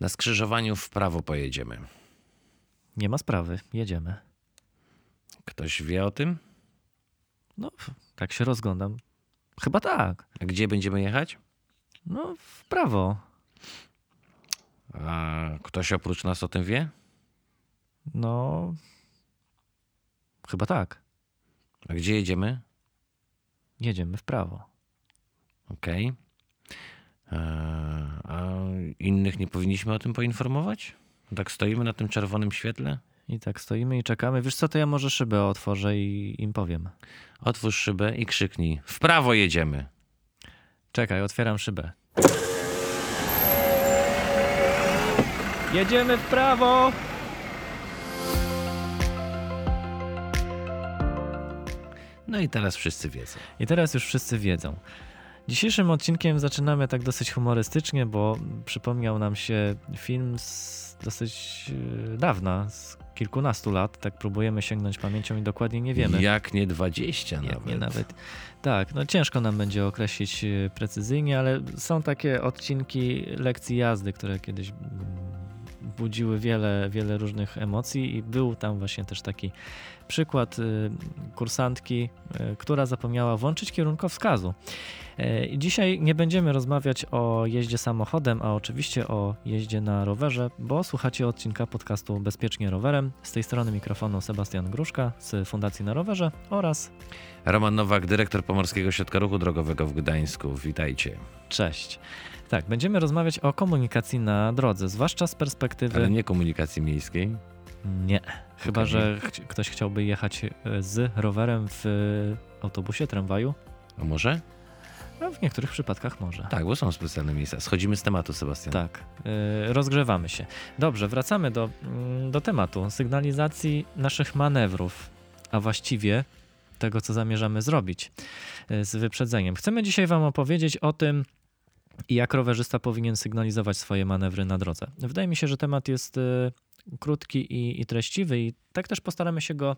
Na skrzyżowaniu w prawo pojedziemy. Nie ma sprawy, jedziemy. Ktoś wie o tym? No, tak się rozglądam. Chyba tak. A gdzie będziemy jechać? No, w prawo. A ktoś oprócz nas o tym wie? No, chyba tak. A gdzie jedziemy? Jedziemy w prawo. Okej. Okay. A innych nie powinniśmy o tym poinformować? Tak stoimy na tym czerwonym świetle? I tak stoimy i czekamy. Wiesz co, to ja może szybę otworzę i im powiem. Otwórz szybę i krzyknij. W prawo jedziemy. Czekaj, otwieram szybę. Jedziemy w prawo! No i teraz wszyscy wiedzą. I teraz już wszyscy wiedzą. Dzisiejszym odcinkiem zaczynamy tak dosyć humorystycznie, bo przypomniał nam się film z dosyć e, dawna, z kilkunastu lat. Tak próbujemy sięgnąć pamięcią i dokładnie nie wiemy. Jak nie 20 nie, nawet. Nie nawet. Tak, no ciężko nam będzie określić e, precyzyjnie, ale są takie odcinki lekcji jazdy, które kiedyś mm, budziły wiele, wiele różnych emocji i był tam właśnie też taki przykład y, kursantki, y, która zapomniała włączyć kierunkowskazu. Y, dzisiaj nie będziemy rozmawiać o jeździe samochodem, a oczywiście o jeździe na rowerze, bo słuchacie odcinka podcastu Bezpiecznie Rowerem. Z tej strony mikrofonu Sebastian Gruszka z Fundacji na Rowerze oraz Roman Nowak, dyrektor Pomorskiego Ośrodka Ruchu Drogowego w Gdańsku. Witajcie. Cześć. Tak, będziemy rozmawiać o komunikacji na drodze, zwłaszcza z perspektywy. Ale nie komunikacji miejskiej. Nie. Chyba, okay. że ch ktoś chciałby jechać e, z rowerem w autobusie, tramwaju. A może? No, w niektórych przypadkach może. Tak, bo są specjalne miejsca. Schodzimy z tematu, Sebastian. Tak, yy, rozgrzewamy się. Dobrze, wracamy do, yy, do tematu sygnalizacji naszych manewrów, a właściwie tego, co zamierzamy zrobić z wyprzedzeniem. Chcemy dzisiaj Wam opowiedzieć o tym, jak rowerzysta powinien sygnalizować swoje manewry na drodze. Wydaje mi się, że temat jest krótki i, i, treściwy, i tak też postaramy się go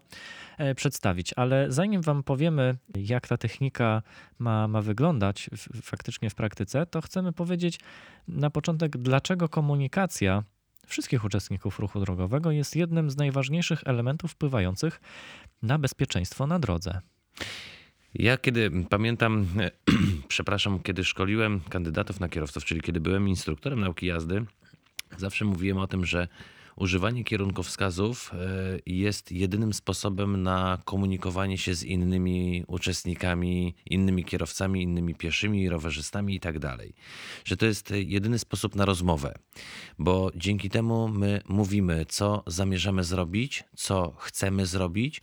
e, przedstawić. Ale zanim Wam powiemy, jak ta technika ma, ma wyglądać w, faktycznie w praktyce, to chcemy powiedzieć na początek, dlaczego komunikacja wszystkich uczestników ruchu drogowego jest jednym z najważniejszych elementów wpływających na bezpieczeństwo na drodze. Ja kiedy pamiętam, przepraszam, kiedy szkoliłem kandydatów na kierowców, czyli kiedy byłem instruktorem nauki jazdy, zawsze mówiłem o tym, że używanie kierunkowskazów e, jest jedynym sposobem na komunikowanie się z innymi uczestnikami, innymi kierowcami, innymi pieszymi, rowerzystami i tak. Że to jest jedyny sposób na rozmowę, bo dzięki temu my mówimy, co zamierzamy zrobić, co chcemy zrobić,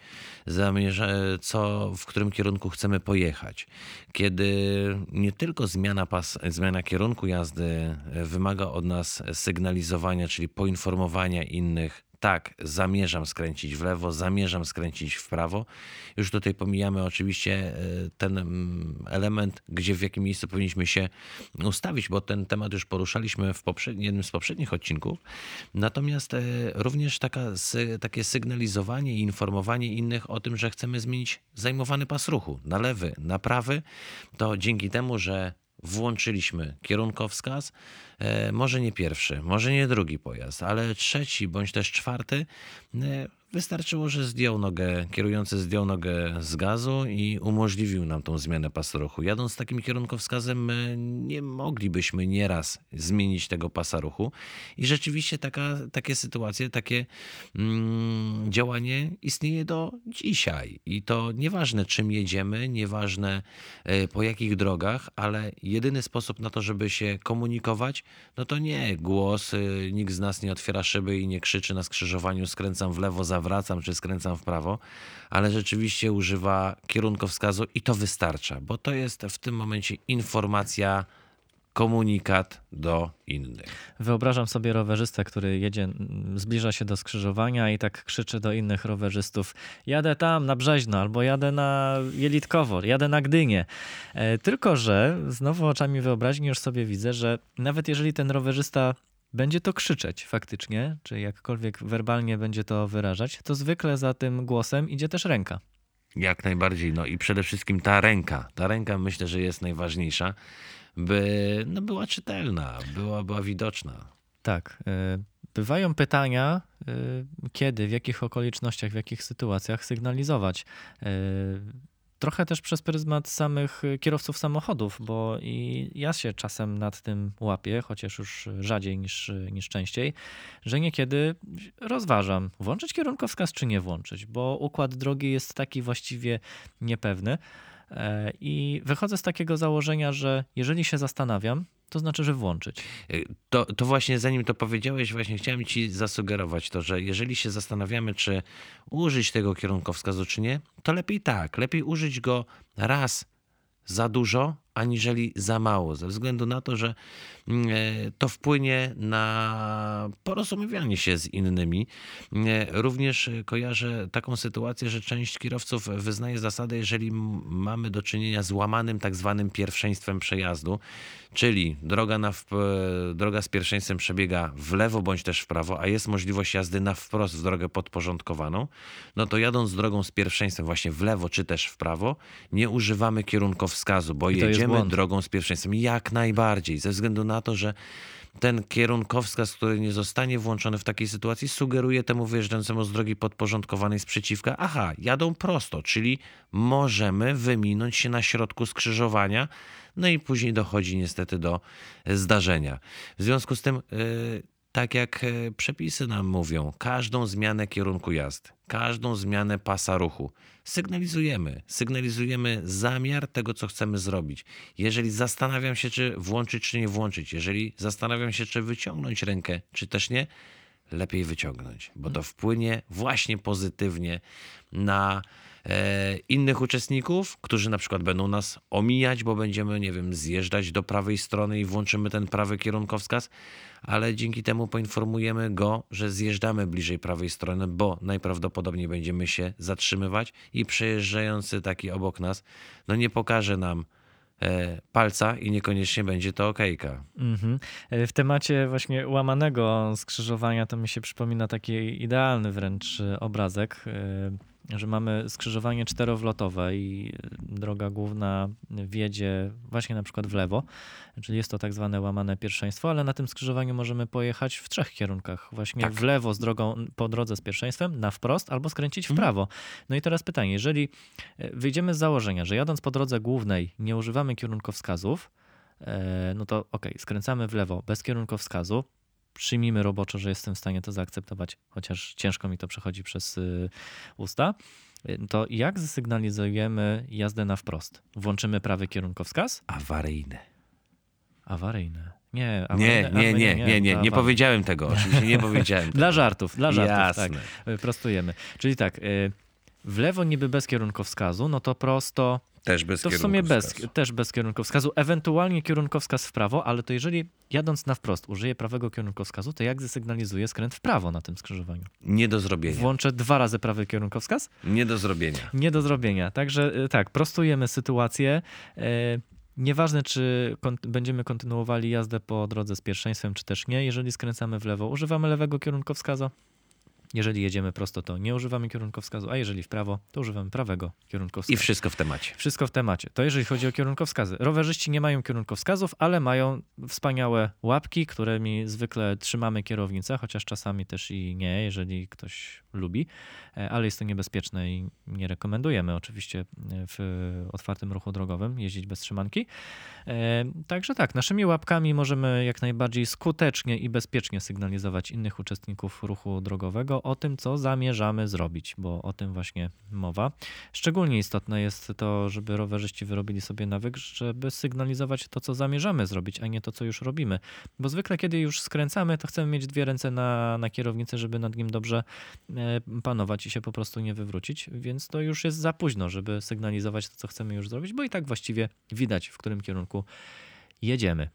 co, w którym kierunku chcemy pojechać. Kiedy nie tylko zmiana, pas, zmiana kierunku jazdy wymaga od nas sygnalizowania, czyli poinformowania innych, tak, zamierzam skręcić w lewo, zamierzam skręcić w prawo. Już tutaj pomijamy oczywiście e, ten mm, element, gdzie w jakim miejscu powinniśmy się ustawić, bo ten temat już poruszaliśmy w jednym z poprzednich odcinków. Natomiast e, również taka, takie sygnalizowanie i informowanie innych o tym, że chcemy zmienić zajmowany pas ruchu na lewy, na prawy, to dzięki temu, że włączyliśmy kierunkowskaz, e, może nie pierwszy, może nie drugi pojazd, ale trzeci bądź też czwarty. E, Wystarczyło, że zdjął nogę, kierujący zdjął nogę z gazu i umożliwił nam tą zmianę pasu ruchu. Jadąc takim kierunkowskazem, nie moglibyśmy nieraz zmienić tego pasa ruchu. I rzeczywiście taka, takie sytuacje, takie mm, działanie istnieje do dzisiaj. I to nieważne, czym jedziemy, nieważne e, po jakich drogach, ale jedyny sposób na to, żeby się komunikować, no to nie głos, nikt z nas nie otwiera szyby i nie krzyczy na skrzyżowaniu, skręcam w lewo, za zawracam czy skręcam w prawo, ale rzeczywiście używa kierunkowskazu i to wystarcza, bo to jest w tym momencie informacja komunikat do innych. Wyobrażam sobie rowerzystę, który jedzie, zbliża się do skrzyżowania i tak krzyczy do innych rowerzystów: Jadę tam na Brzeźno, albo jadę na Jelitkowo, jadę na Gdynię. E, tylko, że znowu oczami wyobraźni już sobie widzę, że nawet jeżeli ten rowerzysta będzie to krzyczeć faktycznie, czy jakkolwiek werbalnie będzie to wyrażać, to zwykle za tym głosem idzie też ręka. Jak najbardziej. No i przede wszystkim ta ręka. Ta ręka myślę, że jest najważniejsza, by no, była czytelna, była, była widoczna. Tak. y, Bywają pytania, y, kiedy, w jakich okolicznościach, w jakich sytuacjach sygnalizować. Y, Trochę też przez pryzmat samych y, kierowców samochodów, bo i ja się czasem nad tym łapię, chociaż już rzadziej niż, niż częściej, że niekiedy rozważam, włączyć kierunkowskaz czy nie włączyć, bo układ drogi jest taki właściwie niepewny. E, I wychodzę z takiego założenia, że jeżeli się zastanawiam, to znaczy, że włączyć. Y, To, to właśnie zanim to powiedziałeś, właśnie chciałem ci zasugerować to, że jeżeli się zastanawiamy, czy użyć tego kierunkowskazu, czy nie, to lepiej tak. Lepiej użyć go raz za dużo, aniżeli za mało, ze względu na to, że mm, e, to wpłynie na porozumiewanie się z innymi. E, Również kojarzę taką sytuację, że część kierowców wyznaje zasadę, jeżeli mamy do czynienia z łamanym tak zwanym pierwszeństwem przejazdu, czyli droga, na w, e, droga z pierwszeństwem przebiega w lewo bądź też w prawo, a jest możliwość jazdy na wprost w drogę podporządkowaną, no to jadąc drogą z pierwszeństwem właśnie w lewo czy też w prawo, nie używamy kierunkowskazu, bo I jedziemy błąd. drogą z pierwszeństwem. Jak najbardziej, ze względu na to, że ten kierunkowskaz, który nie zostanie włączony w takiej sytuacji, sugeruje temu wyjeżdżającemu z drogi podporządkowanej sprzeciwka, aha, jadą prosto, czyli możemy wyminąć się na środku skrzyżowania, no i później dochodzi niestety do zdarzenia. W związku z tym, yy, tak jak e, przepisy nam mówią, każdą zmianę kierunku jazdy, każdą zmianę pasa ruchu sygnalizujemy. Sygnalizujemy zamiar tego, co chcemy zrobić. Jeżeli zastanawiam się, czy włączyć, czy nie włączyć, jeżeli zastanawiam się, czy wyciągnąć rękę, czy też nie, lepiej wyciągnąć, bo to wpłynie właśnie pozytywnie na innych uczestników, którzy na przykład będą nas omijać, bo będziemy, nie wiem, zjeżdżać do prawej strony i włączymy ten prawy kierunkowskaz, ale dzięki temu poinformujemy go, że zjeżdżamy bliżej prawej strony, bo najprawdopodobniej będziemy się zatrzymywać i przejeżdżający taki obok nas, no nie pokaże nam e, palca i niekoniecznie będzie to okejka. Mhm. E, W temacie właśnie łamanego skrzyżowania to mi się przypomina taki idealny wręcz e, obrazek, e, że mamy skrzyżowanie czterowlotowe i droga główna wiedzie właśnie na przykład w lewo, czyli jest to tak zwane łamane pierwszeństwo, ale na tym skrzyżowaniu możemy pojechać w trzech kierunkach. Właśnie Tak. w lewo z drogą po drodze z pierwszeństwem, na wprost albo skręcić w Mhm. prawo. No i teraz pytanie, jeżeli e, wyjdziemy z założenia, że jadąc po drodze głównej nie używamy kierunkowskazów, E, no to okej, skręcamy w lewo bez kierunkowskazu. Przyjmijmy roboczo, że jestem w stanie to zaakceptować, chociaż ciężko mi to przechodzi przez y, usta. Y, To jak zasygnalizujemy jazdę na wprost? Włączymy prawy kierunkowskaz? Awaryjne. Awaryjne. Nie, Nie, nie, nie, nie, nie, nie, powiedziałem tego, oczywiście nie powiedziałem Dla żartów, dla żartów, Jasne. tak. Prostujemy. Czyli tak, y, w lewo niby bez kierunkowskazu, no to prosto Też bez To w sumie bez, też bez kierunkowskazu, ewentualnie kierunkowskaz w prawo, ale to jeżeli jadąc na wprost użyję prawego kierunkowskazu, to jak zasygnalizuję skręt w prawo na tym skrzyżowaniu? Nie do zrobienia. Włączę dwa razy prawy kierunkowskaz? Nie do zrobienia. Nie do zrobienia. Także y, tak, prostujemy sytuację. E, Nieważne, czy kon- będziemy kontynuowali jazdę po drodze z pierwszeństwem, czy też nie. Jeżeli skręcamy w lewo, używamy lewego kierunkowskazu. Jeżeli jedziemy prosto, to nie używamy kierunkowskazu, a jeżeli w prawo, to używamy prawego kierunkowskazu. I wszystko w temacie. Wszystko w temacie. To jeżeli chodzi o kierunkowskazy. Rowerzyści nie mają kierunkowskazów, ale mają wspaniałe łapki, którymi zwykle trzymamy kierownicę, chociaż czasami też i nie, jeżeli ktoś lubi, E, ale jest to niebezpieczne i nie rekomendujemy oczywiście e, w otwartym ruchu drogowym jeździć bez trzymanki. E, Także tak, naszymi łapkami możemy jak najbardziej skutecznie i bezpiecznie sygnalizować innych uczestników ruchu drogowego o tym, co zamierzamy zrobić, bo o tym właśnie mowa. Szczególnie istotne jest to, żeby rowerzyści wyrobili sobie nawyk, żeby sygnalizować to, co zamierzamy zrobić, a nie to, co już robimy. Bo zwykle, kiedy już skręcamy, to chcemy mieć dwie ręce na, na kierownicy, żeby nad nim dobrze e, panować i się po prostu nie wywrócić, więc to już jest za późno, żeby sygnalizować to, co chcemy już zrobić, bo i tak właściwie widać, w którym kierunku jedziemy.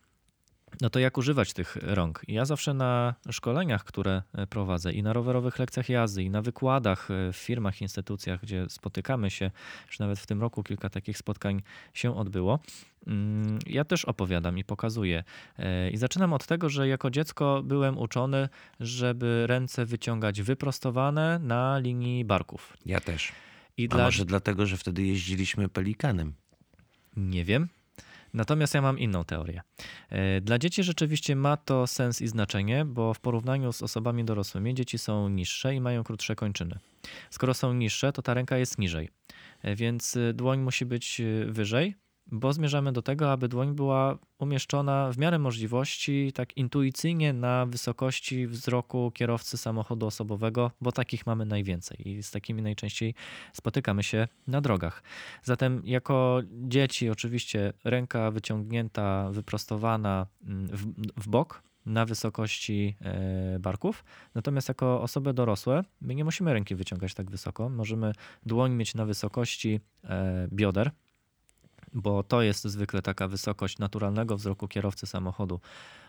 No to jak używać tych rąk? Ja zawsze na szkoleniach, które e, prowadzę i na rowerowych lekcjach jazdy, i na wykładach e, w firmach, instytucjach, gdzie spotykamy się, już nawet w tym roku kilka takich spotkań się odbyło, mm, ja też opowiadam i pokazuję. E, I zaczynam od tego, że jako dziecko byłem uczony, żeby ręce wyciągać wyprostowane na linii barków. Ja też. I A dla... może dlatego, że wtedy jeździliśmy pelikanem. Nie wiem. Natomiast ja mam inną teorię. E, Dla dzieci rzeczywiście ma to sens i znaczenie, bo w porównaniu z osobami dorosłymi dzieci są niższe i mają krótsze kończyny. Skoro są niższe, to ta ręka jest niżej, E, więc y, dłoń musi być wyżej, bo zmierzamy do tego, aby dłoń była umieszczona w miarę możliwości tak intuicyjnie na wysokości wzroku kierowcy samochodu osobowego, bo takich mamy najwięcej i z takimi najczęściej spotykamy się na drogach. Zatem jako dzieci oczywiście ręka wyciągnięta, wyprostowana mm, w, w bok na wysokości e, barków. Natomiast jako osoby dorosłe my nie musimy ręki wyciągać tak wysoko. Możemy dłoń mieć na wysokości e, bioder, bo to jest zwykle taka wysokość naturalnego wzroku kierowcy samochodu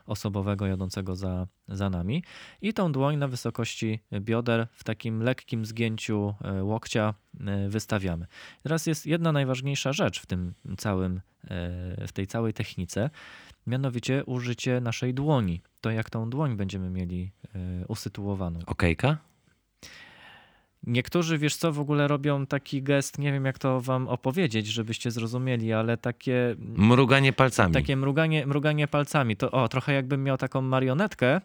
osobowego jadącego za, za nami. I tą dłoń na wysokości bioder w takim lekkim zgięciu e, łokcia e, wystawiamy. Teraz jest jedna najważniejsza rzecz w tym całym, e, w tej całej technice, mianowicie użycie naszej dłoni. To jak tą dłoń będziemy mieli usytuowaną. Okejka? Niektórzy, wiesz co, w ogóle robią taki gest, nie wiem jak to wam opowiedzieć, żebyście zrozumieli, ale takie Mruganie palcami. takie mruganie, mruganie palcami. To o, trochę jakbym miał taką marionetkę e,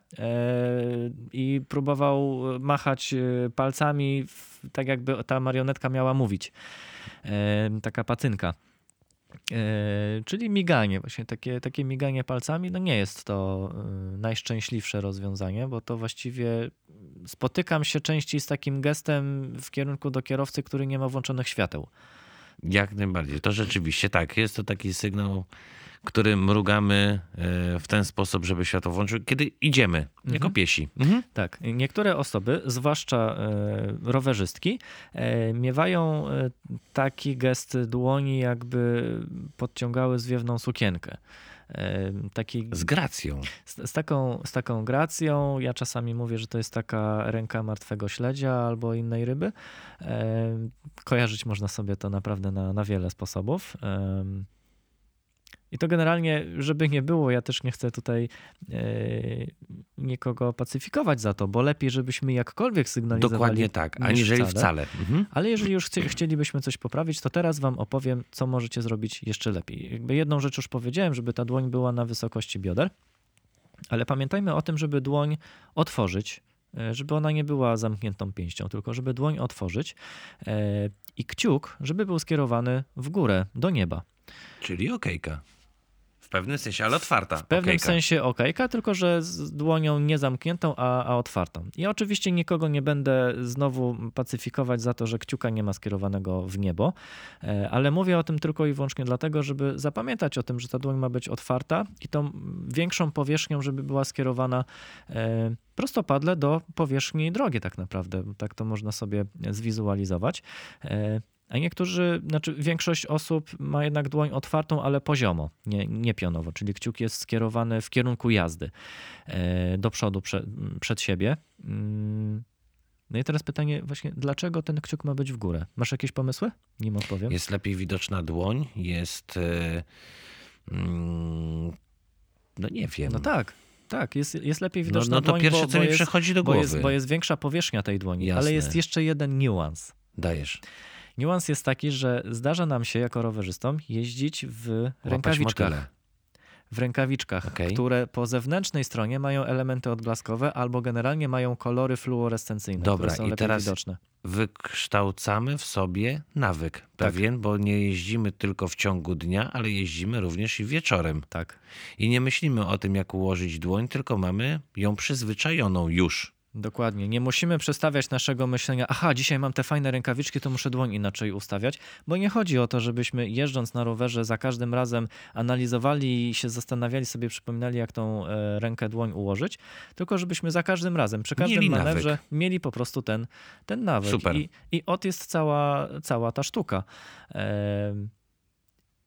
i próbował machać e, palcami, tak jakby ta marionetka miała mówić. E, taka pacynka. E, czyli miganie, właśnie takie, takie miganie palcami, no nie jest to najszczęśliwsze rozwiązanie, bo to właściwie spotykam się częściej z takim gestem w kierunku do kierowcy, który nie ma włączonych świateł. Jak najbardziej. To rzeczywiście tak. Jest to taki sygnał, który mrugamy e, w ten sposób, żeby światło włączył, kiedy idziemy, jako piesi. Mhm. Tak, niektóre osoby, zwłaszcza e, rowerzystki, e, miewają taki gest dłoni, jakby podciągały zwiewną sukienkę. Taki, Z gracją. z, z, taką, z taką gracją, ja czasami mówię, że to jest taka ręka martwego śledzia albo innej ryby. Kojarzyć można sobie to naprawdę na, na wiele sposobów. I to generalnie, żeby nie było, ja też nie chcę tutaj e, nikogo pacyfikować za to, bo lepiej, żebyśmy jakkolwiek sygnalizowali. Dokładnie tak, niż aniżeli wcale. Mhm. Ale jeżeli już chcie, chcielibyśmy coś poprawić, to teraz wam opowiem, co możecie zrobić jeszcze lepiej. Jakby jedną rzecz już powiedziałem, żeby ta dłoń była na wysokości bioder, ale pamiętajmy o tym, żeby dłoń otworzyć, e, żeby ona nie była zamkniętą pięścią, tylko żeby dłoń otworzyć e, i kciuk, żeby był skierowany w górę, do nieba. Czyli okejka. W pewnym sensie, ale otwarta. W pewnym okejka. sensie okejka, tylko że z dłonią nie zamkniętą, a, a otwartą. Ja oczywiście nikogo nie będę znowu pacyfikować za to, że kciuka nie ma skierowanego w niebo, e, ale mówię o tym tylko i wyłącznie dlatego, żeby zapamiętać o tym, że ta dłoń ma być otwarta i tą większą powierzchnią, żeby była skierowana e, prostopadle do powierzchni drogi tak naprawdę. Tak to można sobie zwizualizować. A niektórzy, znaczy większość osób ma jednak dłoń otwartą, ale poziomo, nie, nie pionowo, czyli kciuk jest skierowany w kierunku jazdy e, do przodu, prze, przed siebie. Mm. No i teraz pytanie właśnie, dlaczego ten kciuk ma być w górę? Masz jakieś pomysły? Nim odpowiem. Jest lepiej widoczna dłoń, jest... e, mm, No nie wiem. No tak, tak, jest, jest lepiej No, widoczna no to dłoń, pierwsze, bo, co bo mi jest, przychodzi do bo, głowy. jest, bo jest większa powierzchnia tej dłoni, ale Jasne. jest jeszcze jeden niuans. Dajesz. Niuans jest taki, że zdarza nam się jako rowerzystom jeździć w Łapać rękawiczkach. motyle. W rękawiczkach, Okej. które po zewnętrznej stronie mają elementy odblaskowe albo generalnie mają kolory fluorescencyjne, Dobra, które są i teraz- widoczne. Wykształcamy w sobie nawyk Tak. pewien, bo nie jeździmy tylko w ciągu dnia, ale jeździmy również i wieczorem. Tak, I nie myślimy o tym, jak ułożyć dłoń, tylko mamy ją przyzwyczajoną już. Dokładnie. Nie musimy przestawiać naszego myślenia, aha, dzisiaj mam te fajne rękawiczki, to muszę dłoń inaczej ustawiać, bo nie chodzi o to, żebyśmy jeżdżąc na rowerze za każdym razem analizowali i się zastanawiali sobie, przypominali, jak tą e, rękę dłoń ułożyć, tylko żebyśmy za każdym razem, przy każdym Mieli nawyk. manewrze mieli po prostu ten, ten nawyk. Super. I, I od jest cała, cała ta sztuka.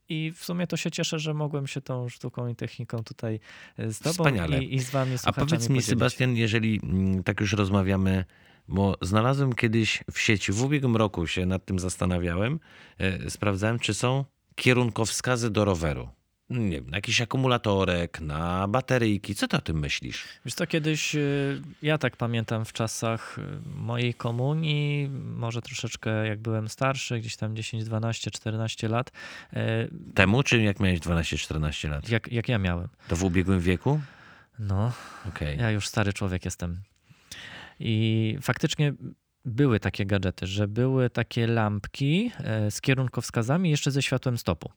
I w sumie to się cieszę, że mogłem się tą sztuką i techniką tutaj e, z tobą Wspaniale. i, i z wami A powiedz mi, podzielić. Sebastian, jeżeli mm, tak już rozmawiamy, bo znalazłem kiedyś w sieci, w ubiegłym roku się nad tym zastanawiałem, e, sprawdzałem, czy są kierunkowskazy do roweru. Nie wiem, na jakiś akumulatorek, na bateryjki. Co ty o tym myślisz? Wiesz co, kiedyś y, ja tak pamiętam w czasach y, mojej komunii, może troszeczkę jak byłem starszy, gdzieś tam 10, 12, 14 lat. y, Temu, czy jak miałeś 12-14 lat? Jak, jak ja miałem. To w ubiegłym wieku? No, Okej. ja już stary człowiek jestem. I faktycznie były takie gadżety, że były takie lampki z kierunkowskazami jeszcze ze światłem stopu.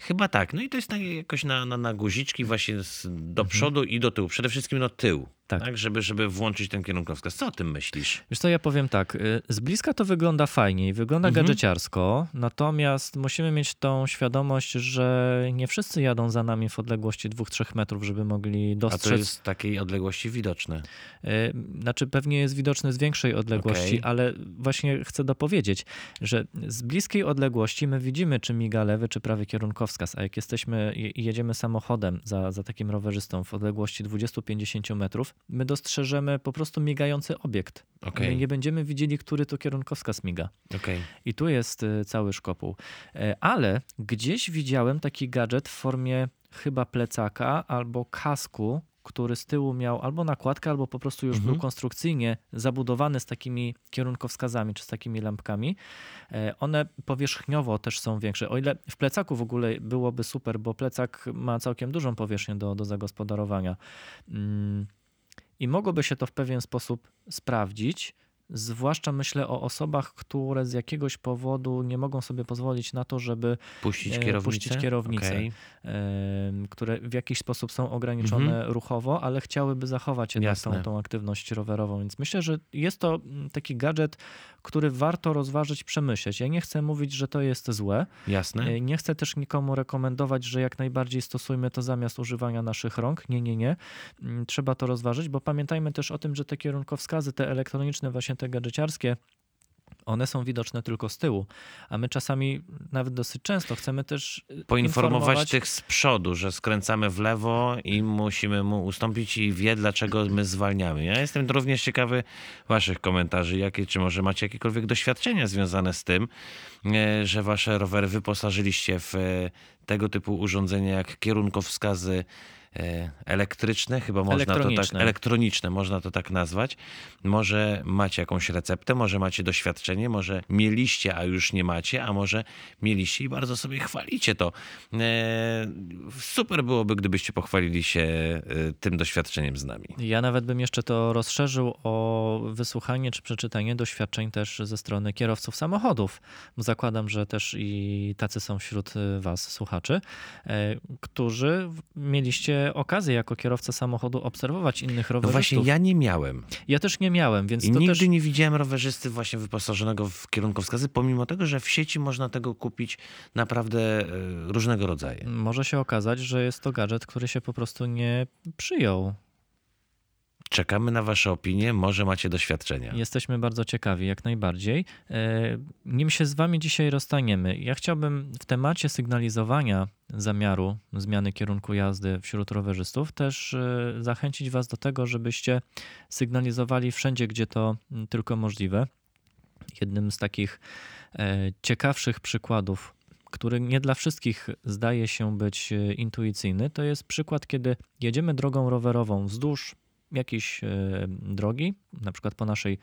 Chyba tak. No i to jest tak jakoś na, na, na guziczki właśnie z, do Mhm. przodu i do tyłu. Przede wszystkim do tyłu. Tak. Tak. żeby, żeby włączyć ten kierunkowskaz. Co o tym myślisz? Wiesz co, ja powiem tak, y, z bliska to wygląda fajnie i wygląda Mhm. gadżeciarsko, natomiast musimy mieć tą świadomość, że nie wszyscy jadą za nami w odległości 2-3 metrów, żeby mogli A to dostrzec. jest z takiej odległości widoczne. Y, Znaczy pewnie jest widoczny z większej odległości, Okej. ale właśnie chcę dopowiedzieć, że z bliskiej odległości my widzimy, czy miga lewy, czy prawy kierunkowskaz, a jak jesteśmy i jedziemy samochodem za, za takim rowerzystą w odległości 20-50 metrów, my dostrzeżemy po prostu migający obiekt. Okej. My nie będziemy widzieli, który to kierunkowskaz miga. Okej. I tu jest y, cały szkopuł. E, Ale gdzieś widziałem taki gadżet w formie chyba plecaka albo kasku, który z tyłu miał albo nakładkę, albo po prostu już Mhm. był konstrukcyjnie zabudowany z takimi kierunkowskazami czy z takimi lampkami. E, One powierzchniowo też są większe. O ile w plecaku w ogóle byłoby super, bo plecak ma całkiem dużą powierzchnię do, do zagospodarowania. I mogłoby się to w pewien sposób sprawdzić. Zwłaszcza myślę o osobach, które z jakiegoś powodu nie mogą sobie pozwolić na to, żeby Puścić kierownicę? puścić kierownicę. Em, które w jakiś sposób są ograniczone ruchowo, ale chciałyby zachować jednak tą, tą aktywność rowerową. Więc myślę, że jest to mm, taki gadżet, który warto rozważyć, przemyśleć. Ja nie chcę mówić, że to jest złe. Jasne. E, Nie chcę też nikomu rekomendować, że jak najbardziej stosujmy to zamiast używania naszych rąk. Nie, nie, nie. Mm, Trzeba to rozważyć, bo pamiętajmy też o tym, że te kierunkowskazy, te elektroniczne, właśnie te gadżeciarskie, one są widoczne tylko z tyłu, a my czasami nawet dosyć często chcemy też y, Poinformować informować- tych z przodu, że skręcamy w lewo i musimy mu ustąpić i wie, dlaczego my zwalniamy. Ja jestem również ciekawy waszych komentarzy, jakie, czy może macie jakiekolwiek doświadczenia związane z tym, e, że wasze rowery wyposażyliście w e, tego typu urządzenia jak kierunkowskazy elektryczne, chyba można to tak, Elektroniczne. można to tak nazwać. Może macie jakąś receptę, może macie doświadczenie, może mieliście, a już nie macie, a może mieliście i bardzo sobie chwalicie to. E, super byłoby, gdybyście pochwalili się e, tym doświadczeniem z nami. Ja nawet bym jeszcze to rozszerzył o wysłuchanie czy przeczytanie doświadczeń też ze strony kierowców samochodów. Zakładam, że też i tacy są wśród Was, słuchaczy, e, którzy mieliście okazję jako kierowca samochodu obserwować innych No rowerzystów. właśnie, ja nie miałem. Ja też nie miałem, więc I nigdy też... nie widziałem rowerzysty właśnie wyposażonego w kierunkowskazy, pomimo tego, że w sieci można tego kupić naprawdę e, różnego rodzaju. Może się okazać, że jest to gadżet, który się po prostu nie przyjął. Czekamy na wasze opinie, może macie doświadczenia. Jesteśmy bardzo ciekawi, jak najbardziej. E, Nim się z Wami dzisiaj rozstaniemy, ja chciałbym w temacie sygnalizowania zamiaru zmiany kierunku jazdy wśród rowerzystów też e, zachęcić Was do tego, żebyście sygnalizowali wszędzie, gdzie to tylko możliwe. Jednym z takich e, ciekawszych przykładów, który nie dla wszystkich zdaje się być intuicyjny, to jest przykład, kiedy jedziemy drogą rowerową wzdłuż jakiejś e, drogi, na przykład po naszej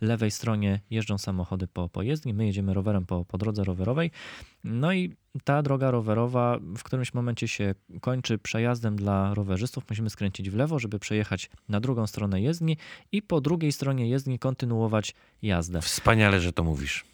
lewej stronie jeżdżą samochody po, po jezdni, my jedziemy rowerem po, po drodze rowerowej. No i ta droga rowerowa w którymś momencie się kończy przejazdem dla rowerzystów. Musimy skręcić w lewo, żeby przejechać na drugą stronę jezdni i po drugiej stronie jezdni kontynuować jazdę. Wspaniale, że to mówisz.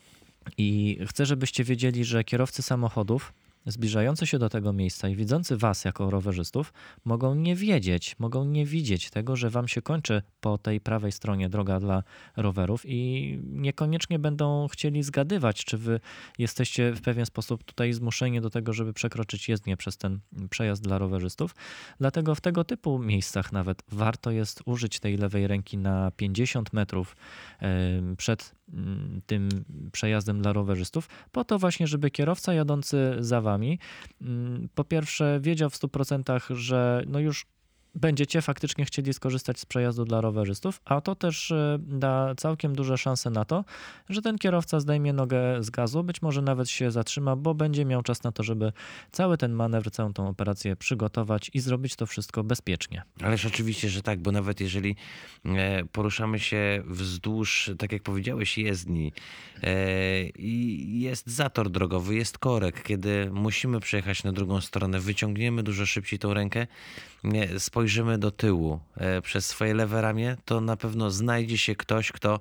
I chcę, żebyście wiedzieli, że kierowcy samochodów zbliżający się do tego miejsca i widzący was jako rowerzystów mogą nie wiedzieć, mogą nie widzieć tego, że wam się kończy po tej prawej stronie droga dla rowerów i niekoniecznie będą chcieli zgadywać, czy wy jesteście w pewien sposób tutaj zmuszeni do tego, żeby przekroczyć jezdnię przez ten przejazd dla rowerzystów. Dlatego w tego typu miejscach nawet warto jest użyć tej lewej ręki na 50 metrów przed mm, tym przejazdem dla rowerzystów, po to właśnie, żeby kierowca jadący za wami, mm, po pierwsze wiedział w 100%, że no już będziecie faktycznie chcieli skorzystać z przejazdu dla rowerzystów, a to też e, da całkiem duże szanse na to, że ten kierowca zdejmie nogę z gazu, być może nawet się zatrzyma, bo będzie miał czas na to, żeby cały ten manewr, całą tą operację przygotować i zrobić to wszystko bezpiecznie. Ależ oczywiście, że tak, bo nawet jeżeli e, poruszamy się wzdłuż, tak jak powiedziałeś, jezdni e, i jest zator drogowy, jest korek, kiedy musimy przejechać na drugą stronę, wyciągniemy dużo szybciej tą rękę, spojrzymy do tyłu e, przez swoje lewe ramię, to na pewno znajdzie się ktoś, kto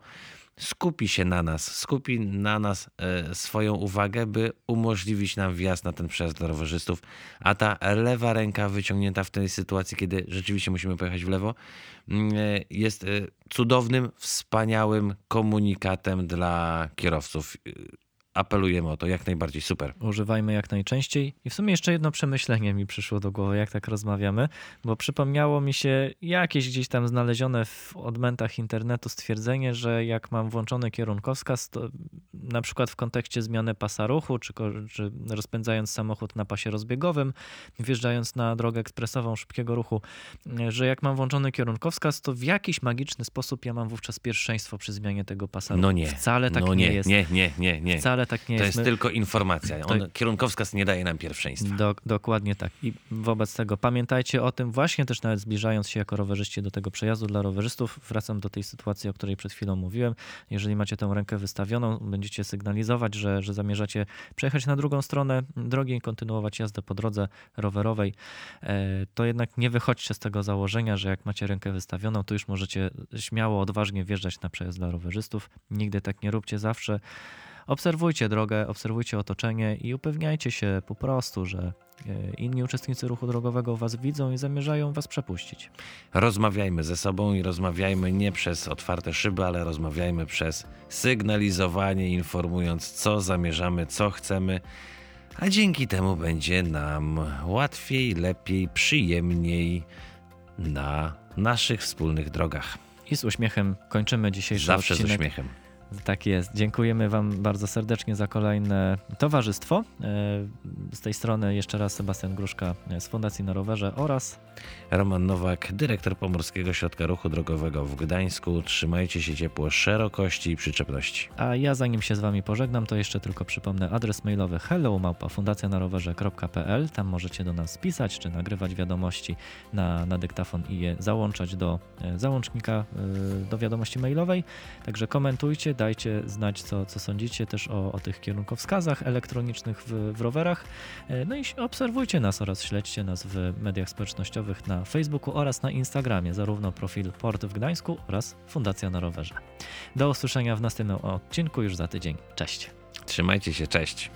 skupi się na nas, skupi na nas e, swoją uwagę, by umożliwić nam wjazd na ten przejazd dla rowerzystów, a ta lewa ręka wyciągnięta w tej sytuacji, kiedy rzeczywiście musimy pojechać w lewo, mm, e, jest cudownym, wspaniałym komunikatem dla kierowców apelujemy o to jak najbardziej. Super. Używajmy jak najczęściej. I w sumie jeszcze jedno przemyślenie mi przyszło do głowy, jak tak rozmawiamy, bo przypomniało mi się jakieś gdzieś tam znalezione w odmętach internetu stwierdzenie, że jak mam włączony kierunkowskaz, to na przykład w kontekście zmiany pasa ruchu, czy, czy rozpędzając samochód na pasie rozbiegowym, wjeżdżając na drogę ekspresową szybkiego ruchu, że jak mam włączony kierunkowskaz, to w jakiś magiczny sposób ja mam wówczas pierwszeństwo przy zmianie tego pasa ruchu. No nie. Wcale tak no nie, nie jest. Nie, nie, nie, nie. Wcale tak nie to jest. jest tylko informacja. On, to... Kierunkowskaz nie daje nam pierwszeństwa. Do, dokładnie tak. I wobec tego pamiętajcie o tym, właśnie też nawet zbliżając się jako rowerzyści do tego przejazdu dla rowerzystów, wracam do tej sytuacji, o której przed chwilą mówiłem. Jeżeli macie tę rękę wystawioną, będziecie sygnalizować, że, że zamierzacie przejechać na drugą stronę drogi i kontynuować jazdę po drodze rowerowej, e, to jednak nie wychodźcie z tego założenia, że jak macie rękę wystawioną, to już możecie śmiało, odważnie wjeżdżać na przejazd dla rowerzystów. Nigdy tak nie róbcie zawsze obserwujcie drogę, obserwujcie otoczenie i upewniajcie się po prostu, że e, inni uczestnicy ruchu drogowego was widzą i zamierzają was przepuścić. Rozmawiajmy ze sobą i rozmawiajmy nie przez otwarte szyby, ale rozmawiajmy przez sygnalizowanie, informując, co zamierzamy, co chcemy. A dzięki temu będzie nam łatwiej, lepiej, przyjemniej na naszych wspólnych drogach. I z uśmiechem kończymy dzisiejszy Zawsze odcinek. z uśmiechem. Tak jest. Dziękujemy Wam bardzo serdecznie za kolejne towarzystwo. E, z tej strony jeszcze raz Sebastian Gruszka z Fundacji na Rowerze oraz Roman Nowak, dyrektor Pomorskiego Środka Ruchu Drogowego w Gdańsku. Trzymajcie się ciepło, szerokości i przyczepności. A ja zanim się z Wami pożegnam, to jeszcze tylko przypomnę adres mailowy hello fundacjanarowerze.pl. Tam możecie do nas pisać czy nagrywać wiadomości na, na dyktafon i je załączać do e, załącznika e, do wiadomości mailowej. Także komentujcie, dajcie znać, co, co sądzicie też o, o tych kierunkowskazach elektronicznych w, w rowerach. E, no i obserwujcie nas oraz śledźcie nas w mediach na Facebooku oraz na Instagramie, zarówno profil Port w Gdańsku oraz Fundacja na Rowerze. Do usłyszenia w następnym odcinku już za tydzień. Cześć. Trzymajcie się, cześć.